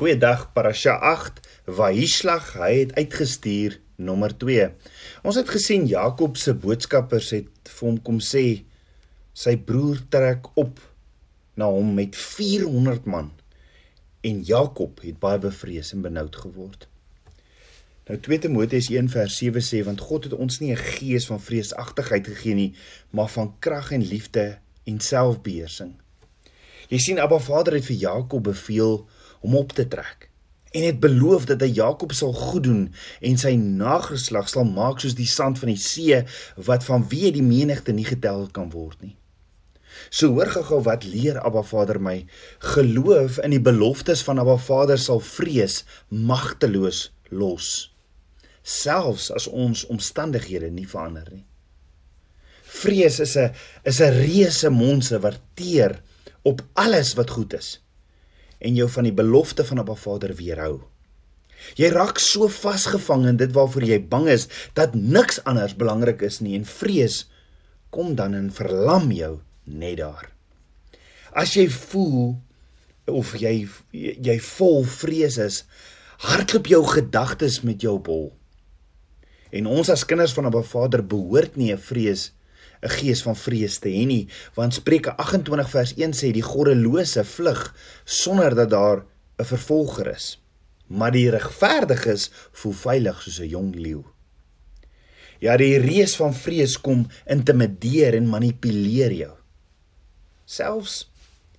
Goeiedag Parasha 8 Wahislag hy het uitgestuur nommer 2. Ons het gesien Jakob se boodskappers het vir hom kom sê sy broer trek op na hom met 400 man en Jakob het baie bevrees en benoud geword. Nou 2 Timoteus 1 vers 7 sê want God het ons nie 'n gees van vreesagtigheid gegee nie, maar van krag en liefde en selfbeheersing. Jy sien Abba Vader het vir Jakob beveel om op te trek en het beloof dat hy Jakob sal goed doen en sy nageslag sal maak soos die sand van die see wat van wie die menigte nie getel kan word nie. So hoor gou wat leer Abba Vader my. Geloof in die beloftes van Abba Vader sal vrees magteloos los. Selfs as ons omstandighede nie verander nie. Vrees is 'n is 'n reuse monse wat teer op alles wat goed is en jou van die belofte van 'n Baba Vader weerhou. Jy raak so vasgevang in dit waarvoor jy bang is dat niks anders belangrik is nie en vrees kom dan en verlam jou net daar. As jy voel of jy jy vol vrees is, hardloop jou gedagtes met jou op hol. En ons as kinders van 'n Vader behoort nie 'n vrees 'n gees van vrees te hê nie, want Spreuke 28 vers 1 sê die goddelose vlug sonder dat daar 'n vervolger is. Maar die regverdiges voel veilig soos 'n jong leeu. Ja, die reus van vrees kom intimideer en manipuleer jou. Selfs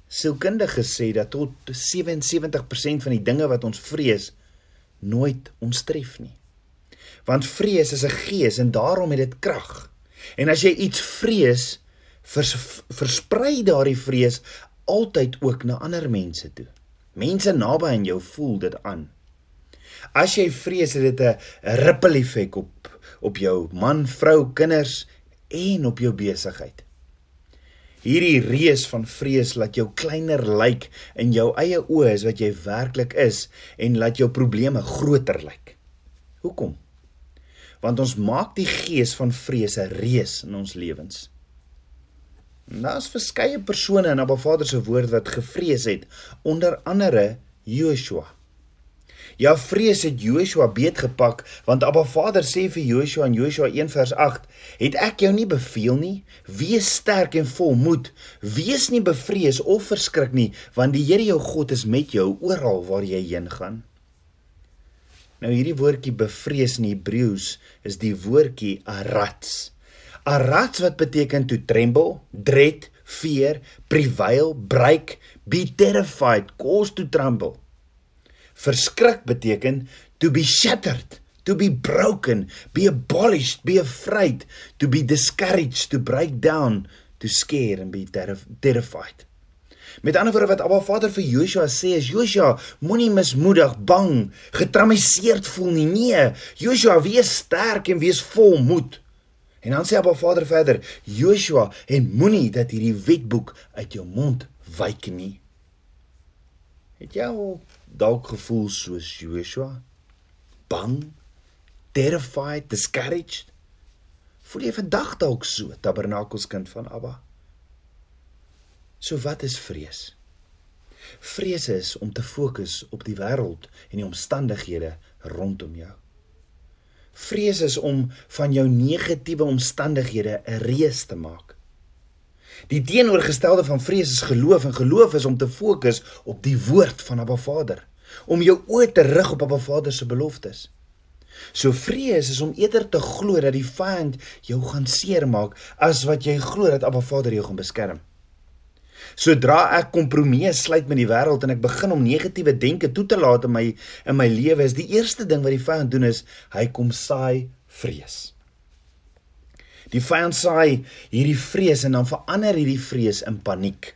sielkundiges sê dat tot 77% van die dinge wat ons vrees nooit ons tref nie. Want vrees is 'n gees en daarom het dit krag. En as jy iets vrees, vers, versprei daardie vrees altyd ook na ander mense toe. Mense naby aan jou voel dit aan. As jy vrees het dit 'n ripple effek op op jou man, vrou, kinders en op jou besigheid. Hierdie reus van vrees laat jou kleiner lyk in jou eie oë as wat jy werklik is en laat jou probleme groter lyk. Hoekom? Want ons maak die gees van vrees 'n reus in ons lewens. Daar's verskeie persone in Abba Vader se woord wat gevrees het, onder andere Joshua. Ja, vrees het Joshua beetgepak want Abba Vader sê vir Joshua in Joshua 1 vers 8: "Het ek jou nie beveel nie? Wees sterk en vol moed. Wees nie bevrees of verskrik nie, want die Here jou God is met jou oral waar jy heen gaan." Nou hierdie woordjie bevrees in Hebreëus is die woordjie arats. Arats wat beteken to tremble, dread, fear, prevail, break, be terrified, cause to tremble. Verskrik beteken to be shattered, to be broken, be abolished, be afraid, to be discouraged, to break down, to scare and be terrified. Met ander woorde wat Abba Vader vir Joshua sê is Joshua, moenie mismoedig, bang, getraumatiseerd voel nie. Nee, Joshua, wees sterk en wees vol moed. En dan sê Abba Vader verder, Joshua, en moenie dat hierdie wetboek uit jou mond wyk nie. Het jy al dalk gevoel soos Joshua? Bang, terrified, discouraged? Voel jy vandag dalk so, tabernakelskind van Abba? So wat is vrees? Vrees is om te fokus op die wêreld en die omstandighede rondom jou. Vrees is om van jou negatiewe omstandighede 'n reus te maak. Die teenoorgestelde van vrees is geloof en geloof is om te fokus op die woord van Abba Vader, om jou oë te rig op Abba Vader se beloftes. So vrees is om eerder te glo dat die vyand jou gaan seermaak as wat jy glo dat Abba Vader jou gaan beskerm. Sodra ek kompromie sluit met die wêreld en ek begin om negatiewe denke toe te laat in my in my lewe, is die eerste ding wat die vyand doen is hy kom saai vrees. Die vyand saai hierdie vrees en dan verander hierdie vrees in paniek.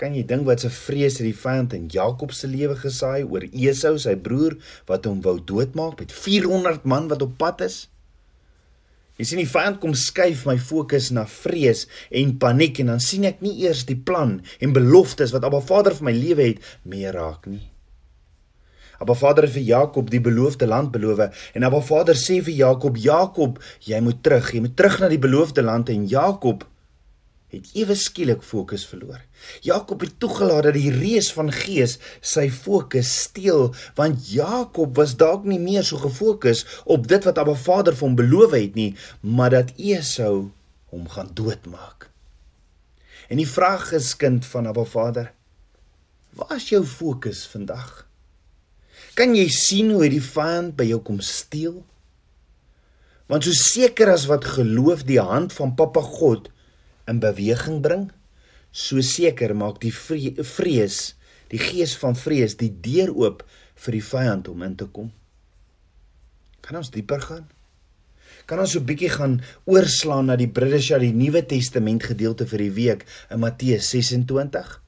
Kan jy dink wat 'n vrees het die vyand in Jakob se lewe gesaai oor Esau, sy broer wat hom wou doodmaak met 400 man wat op pad is? Jy sien die vyand kom skuif my fokus na vrees en paniek en dan sien ek nie eers die plan en beloftes wat Abba Vader vir my lewe het meer raak nie. Abba Vader het vir Jakob die beloofde land beloof en Abba Vader sê vir Jakob: "Jakob, jy moet terug, jy moet terug na die beloofde land en Jakob het ewe skielik fokus verloor. Jakob het toegelaat dat die reus van gees sy fokus steel, want Jakob was dalk nie meer so gefokus op dit wat Abba Vader vir hom beloof het nie, maar dat Esau hom gaan doodmaak. En die vraag is kind van Abba Vader, waar is jou fokus vandag? Kan jy sien hoe die vyand by jou kom steel? Want so seker as wat geloof die hand van Papa God in beweging bring, so seker maak die vrees, die gees van vrees die deur oop vir die vyand om in te kom. Kan ons dieper gaan? Kan ons so 'n bietjie gaan oorslaan na die Bridesha die Nuwe Testament gedeelte vir die week in Matteus 26?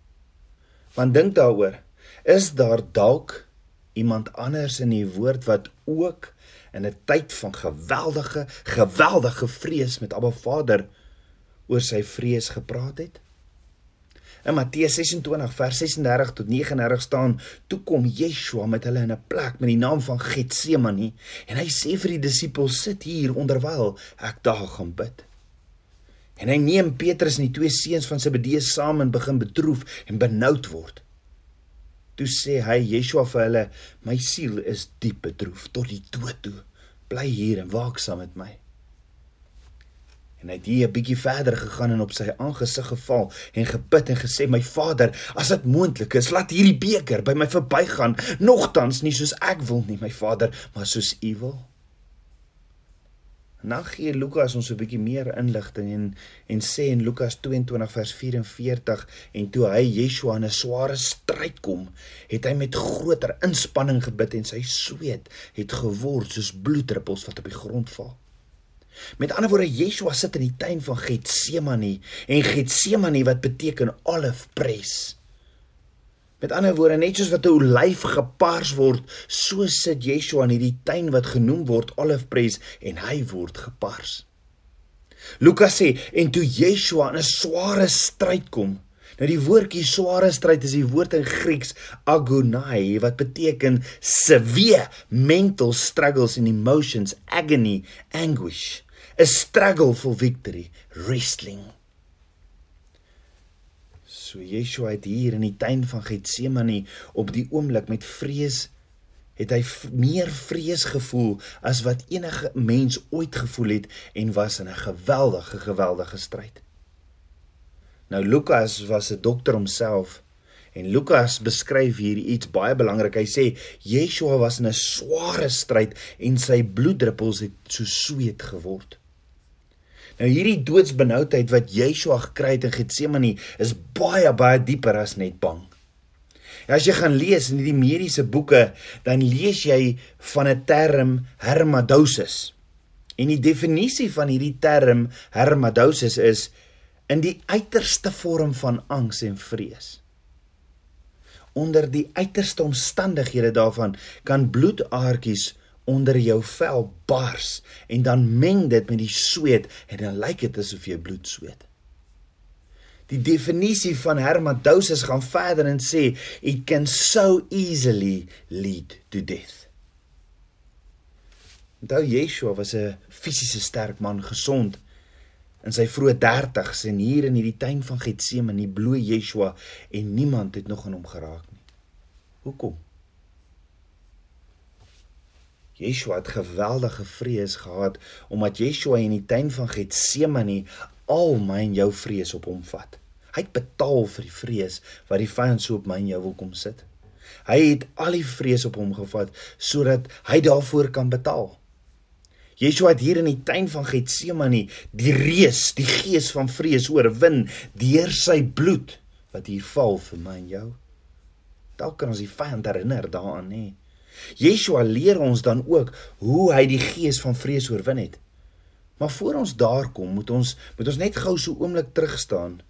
Want dink daaroor, is daar dalk iemand anders in die woord wat ook in 'n tyd van geweldige geweldige vrees met Abba Vader oor sy vrees gepraat het? In Matteus 26 vers 36 tot 39 staan: "Toe kom Yeshua met hulle in 'n plek met die naam van Getsemane en hy sê vir die disippels: "Sit hier onderwyl ek daar gaan bid." En hy neem Petrus en die twee seuns van Zebedeus saam en begin bedroef en benoud word. Toe sê hy Yeshua vir hulle: "My siel is diep bedroef tot die dood toe. Bly hier en waak saam met my." En hy het hier 'n bietjie verder gegaan en op sy aangesig geval en gebid en gesê: "My Vader, as dit moontlik is, laat hierdie beker by my verbygaan, nogtans nie soos ek wil nie, my Vader, maar soos U wil." Nou gee Lukas ons 'n bietjie meer inligting en en sê in Lukas 22 vers 44 en toe hy Yeshua in 'n sware stryd kom, het hy met groter inspanning gebid en sy sweet het geword soos bloeddruppels wat op die grond val. Met ander woorde, Yeshua sit in die tuin van Getsemane en Getsemane wat beteken olive press. Met ander woorde, net soos wat 'n olyf gepars word, so sit Yeshua in hierdie tuin wat genoem word olive press en hy word gepars. Lukas sê en toe Yeshua in 'n sware stryd kom. Nou die woordjie sware stryd is die woord in Grieks agonai wat beteken severe mental struggles and emotions, agony, anguish. 'n struggle for victory, wrestling. So Yeshua het hier in die tuin van Getsemane op die oomblik met vrees het hy meer vrees gevoel as wat enige mens ooit gevoel het en was in 'n geweldige geweldige stryd. Nou Lukas was 'n dokter homself en Lukas beskryf hier iets baie belangrik. Hy sê Yeshua was in 'n sware stryd en sy bloeddruppels het so sweet geword. Nou hierdie doodsbenoudheid wat Yeshua gekry het in Getsemane is baie baie dieper as net bang. Ja, as jy gaan lees in die mediese boeke, dan lees jy van 'n term hermadosis. En die definisie van hierdie term hermadosis is in die uiterste vorm van angs en vrees. Onder die uiterste omstandighede daarvan kan bloedaartjies onder jou vel bars en dan meng dit met die sweet en dan lyk dit asof jy bloed sweet. Die definisie van hermadosis gaan verder en sê it can so easily lead to death. Onthou Yeshua was 'n fisiese sterk man, gesond in sy vroeë 30's en hier in hierdie tuin van Getsemane bloei Yeshua en niemand het nog aan hom geraak nie. Hoekom? Yeshua het geweldige vrees gehad omdat Yeshua in die tuin van Getsemane al my en jou vrees op hom vat. Hy het betaal vir die vrees wat die vyand so op my en jou wil kom sit. Hy het al die vrees op hom gevat sodat hy daarvoor kan betaal. Yeshua het hier in die tuin van Getsemane die reus, die gees van vrees oorwin deur sy bloed wat hier val vir my en jou. Dalk kan ons die vyand herinner daaraan, nê? Yeshua leer ons dan ook hoe hy die gees van vrees oorwin het. Maar voor ons daar kom, moet ons moet ons net gou so oomblik terug staan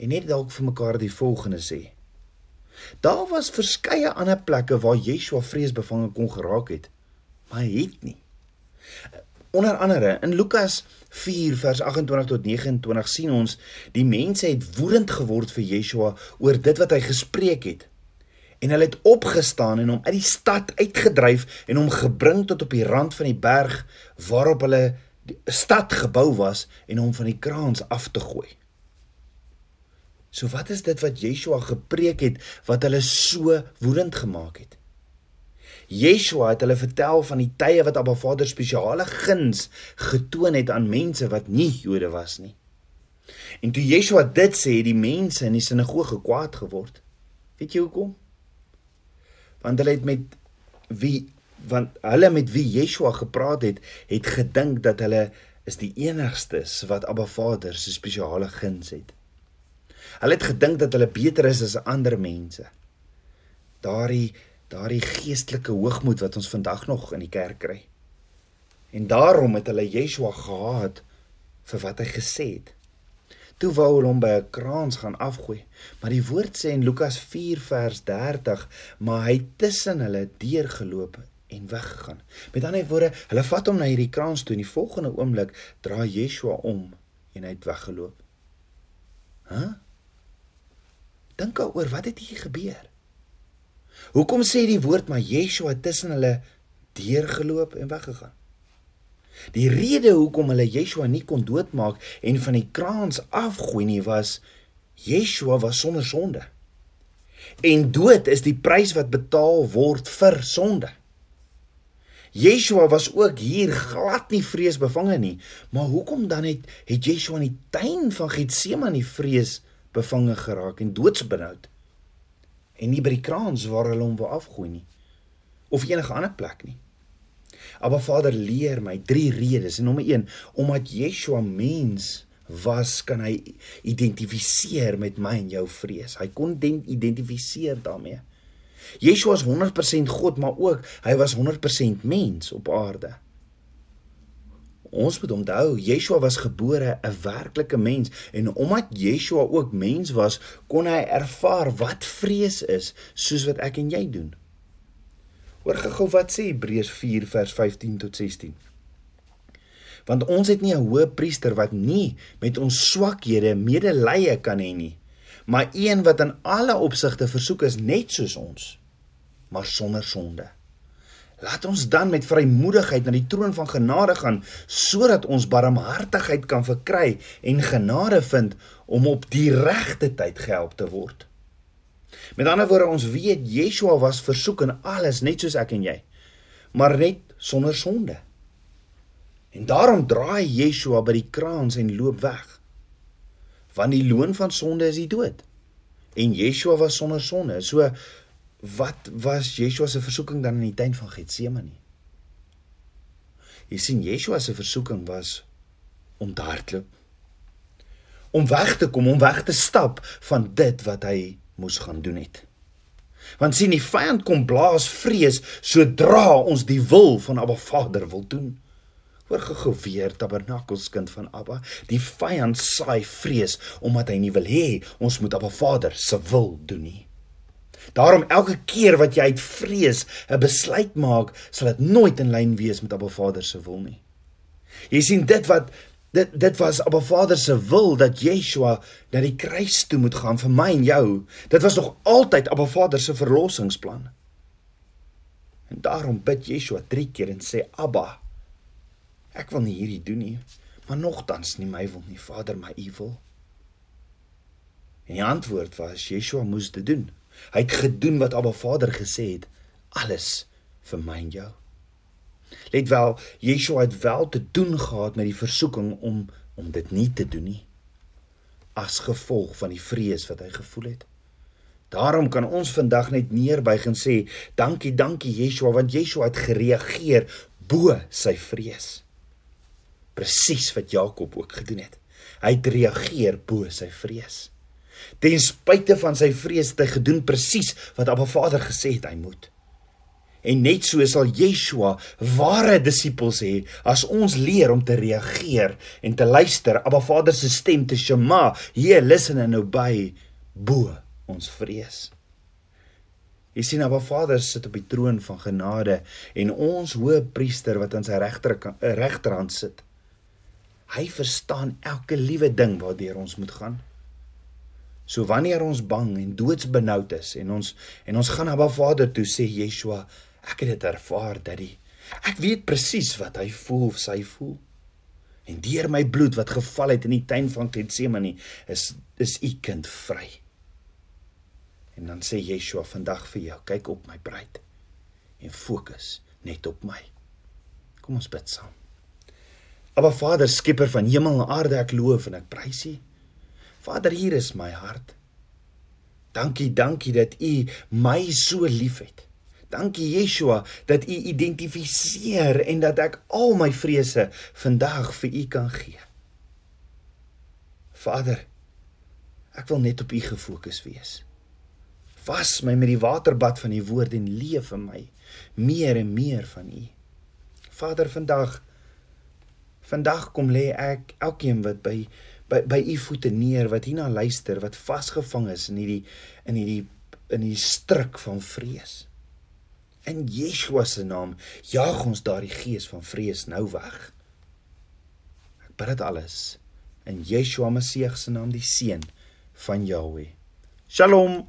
en net dalk vir mekaar die volgende sê. Daar was verskeie ander plekke waar Yeshua vreesbevange kon geraak het, maar hy het nie. Onder andere in Lukas 4 vers 28 tot 29 sien ons die mense het woedend geword vir Yeshua oor dit wat hy gespreek het en hulle het opgestaan en hom uit die stad uitgedryf en hom gebring tot op die rand van die berg waarop hulle 'n stad gebou was en hom van die kraans af te gooi. So wat is dit wat Yeshua gepreek het wat hulle so woedend gemaak het? Yeshua het hulle vertel van die tye wat Abba Vader spesiale guns getoon het aan mense wat nie Jode was nie. En toe Yeshua dit sê, het die mense in die sinagoge kwaad geword. Weet jy hoekom? Want hulle het met wie want hulle met wie Yeshua gepraat het, het gedink dat hulle is die enigstes wat Abba Vader se spesiale guns het. Hulle het gedink dat hulle beter is as ander mense. Daardie daardie geestelike hoogmoed wat ons vandag nog in die kerk kry. En daarom het hulle Yeshua gehaat vir wat hy gesê het. Toe wou hulle hom by 'n kraans gaan afgooi, maar die woord sê in Lukas 4 vers 30, maar hy tussen hulle deurgeloop en weggegaan. Met ander woorde, hulle vat hom na hierdie kraans toe en die volgende oomblik draai Yeshua om en hy het weggeloop. Hæ? Huh? Dink daaroor, wat het hier gebeur? Hoekom sê die woord maar Yeshua tussen hulle deurgeloop en weggegaan? Die rede hoekom hulle Yeshua nie kon doodmaak en van die kraans afgooi nie was Yeshua was sonder sonde. En dood is die prys wat betaal word vir sonde. Yeshua was ook hier glad nie vreesbevange nie, maar hoekom dan het het Yeshua in die tuin van Getsemane vrees bevange geraak en doodsbenoud. En nie by die kraans waar hulle hom wou afgooi nie of enige ander plek nie. Maar Vader leer my drie redes. En nommer 1, omdat Yeshua mens was, kan hy identifiseer met my en jou vrees. Hy kon identifiseer daarmee. Yeshua is 100% God, maar ook hy was 100% mens op aarde. Ons moet onthou, Yeshua was gebore 'n werklike mens en omdat Yeshua ook mens was, kon hy ervaar wat vrees is, soos wat ek en jy doen. Hoor gou wat sê Hebreërs 4 vers 15 tot 16. Want ons het nie 'n hoë priester wat nie met ons swakhede medelee kan hê nie, maar een wat in alle opsigte versoek is net soos ons, maar sonder sonde. Laat ons dan met vrymoedigheid na die troon van genade gaan sodat ons barmhartigheid kan verkry en genade vind om op die regte tyd gehelp te word. Met ander woorde ons weet Yeshua was versoek in alles net soos ek en jy, maar net sonder sonde. En daarom draai Yeshua by die kraans en loop weg. Want die loon van sonde is die dood. En Yeshua was sonder sonde. So wat was Yeshua se versoeking dan in die tuin van Getsemane? Jy sien Yeshua se versoeking was om te hardloop. Om weg te kom, om weg te stap van dit wat hy moes gaan doen het. Want sien die vyand kom blaas vrees sodra ons die wil van Abba Vader wil doen. Hoor gou weer tabernakelskind van Abba, die vyand saai vrees omdat hy nie wil hê ons moet Abba Vader se wil doen nie. Daarom elke keer wat jy uit vrees 'n besluit maak, sal dit nooit in lyn wees met Abba Vader se wil nie. Jy sien dit wat dit dit was Abba Vader se wil dat Yeshua na die kruis toe moet gaan vir my en jou. Dit was nog altyd Abba Vader se verlossingsplan. En daarom bid Yeshua 3 keer en sê Abba, ek wil nie hierdie doen nie, maar nogtans nie my wil nie, Vader, maar U wil. En die antwoord was Yeshua moes dit doen. Hy het gedoen wat Abba Vader gesê het, alles vir my en jou. Let wel, Yeshua het wel te doen gehad met die versoeking om om dit nie te doen nie as gevolg van die vrees wat hy gevoel het. Daarom kan ons vandag net neerbuig en sê, dankie, dankie Yeshua, want Yeshua het gereageer bo sy vrees. Presies wat Jakob ook gedoen het. Hy het reageer bo sy vrees. Ten spyte van sy vrees het hy gedoen presies wat Abba Vader gesê het hy moet. En net so sal Yeshua ware disippels hê as ons leer om te reageer en te luister Abba Vader se stem te shema, hier listen and obey bo ons vrees. Jy sien Abba Vader sit op die troon van genade en ons hoëpriester wat aan sy regter regterhand sit. Hy verstaan elke liewe ding waardeur ons moet gaan. So wanneer ons bang en doodsbenoud is en ons en ons gaan na Ba Vader toe sê Yeshua, ek het dit ervaar, Daddy. Ek weet presies wat hy voel of sy voel. En deur my bloed wat geval het in die tuin van Getsemane is is u kind vry. En dan sê Yeshua vandag vir jou, kyk op my bruid en fokus net op my. Kom ons bid saam. Aba Vader, skepper van hemel en aarde, ek loof en ek prys U. Vader, hier is my hart. Dankie, dankie dat U my so liefhet. Dankie Yeshua dat U identifiseer en dat ek al my vrese vandag vir U kan gee. Vader, ek wil net op U gefokus wees. Was my met die waterbad van U woord en leef in my meer en meer van U. Vader, vandag Vandag kom lê ek elkeen wat by by by u voete neer wat hierna luister wat vasgevang is in hierdie in hierdie in die struik van vrees. In Yeshua se naam jaag ons daardie gees van vrees nou weg. Ek bid dit alles in Yeshua Messie se naam die seun van Jahweh. Shalom.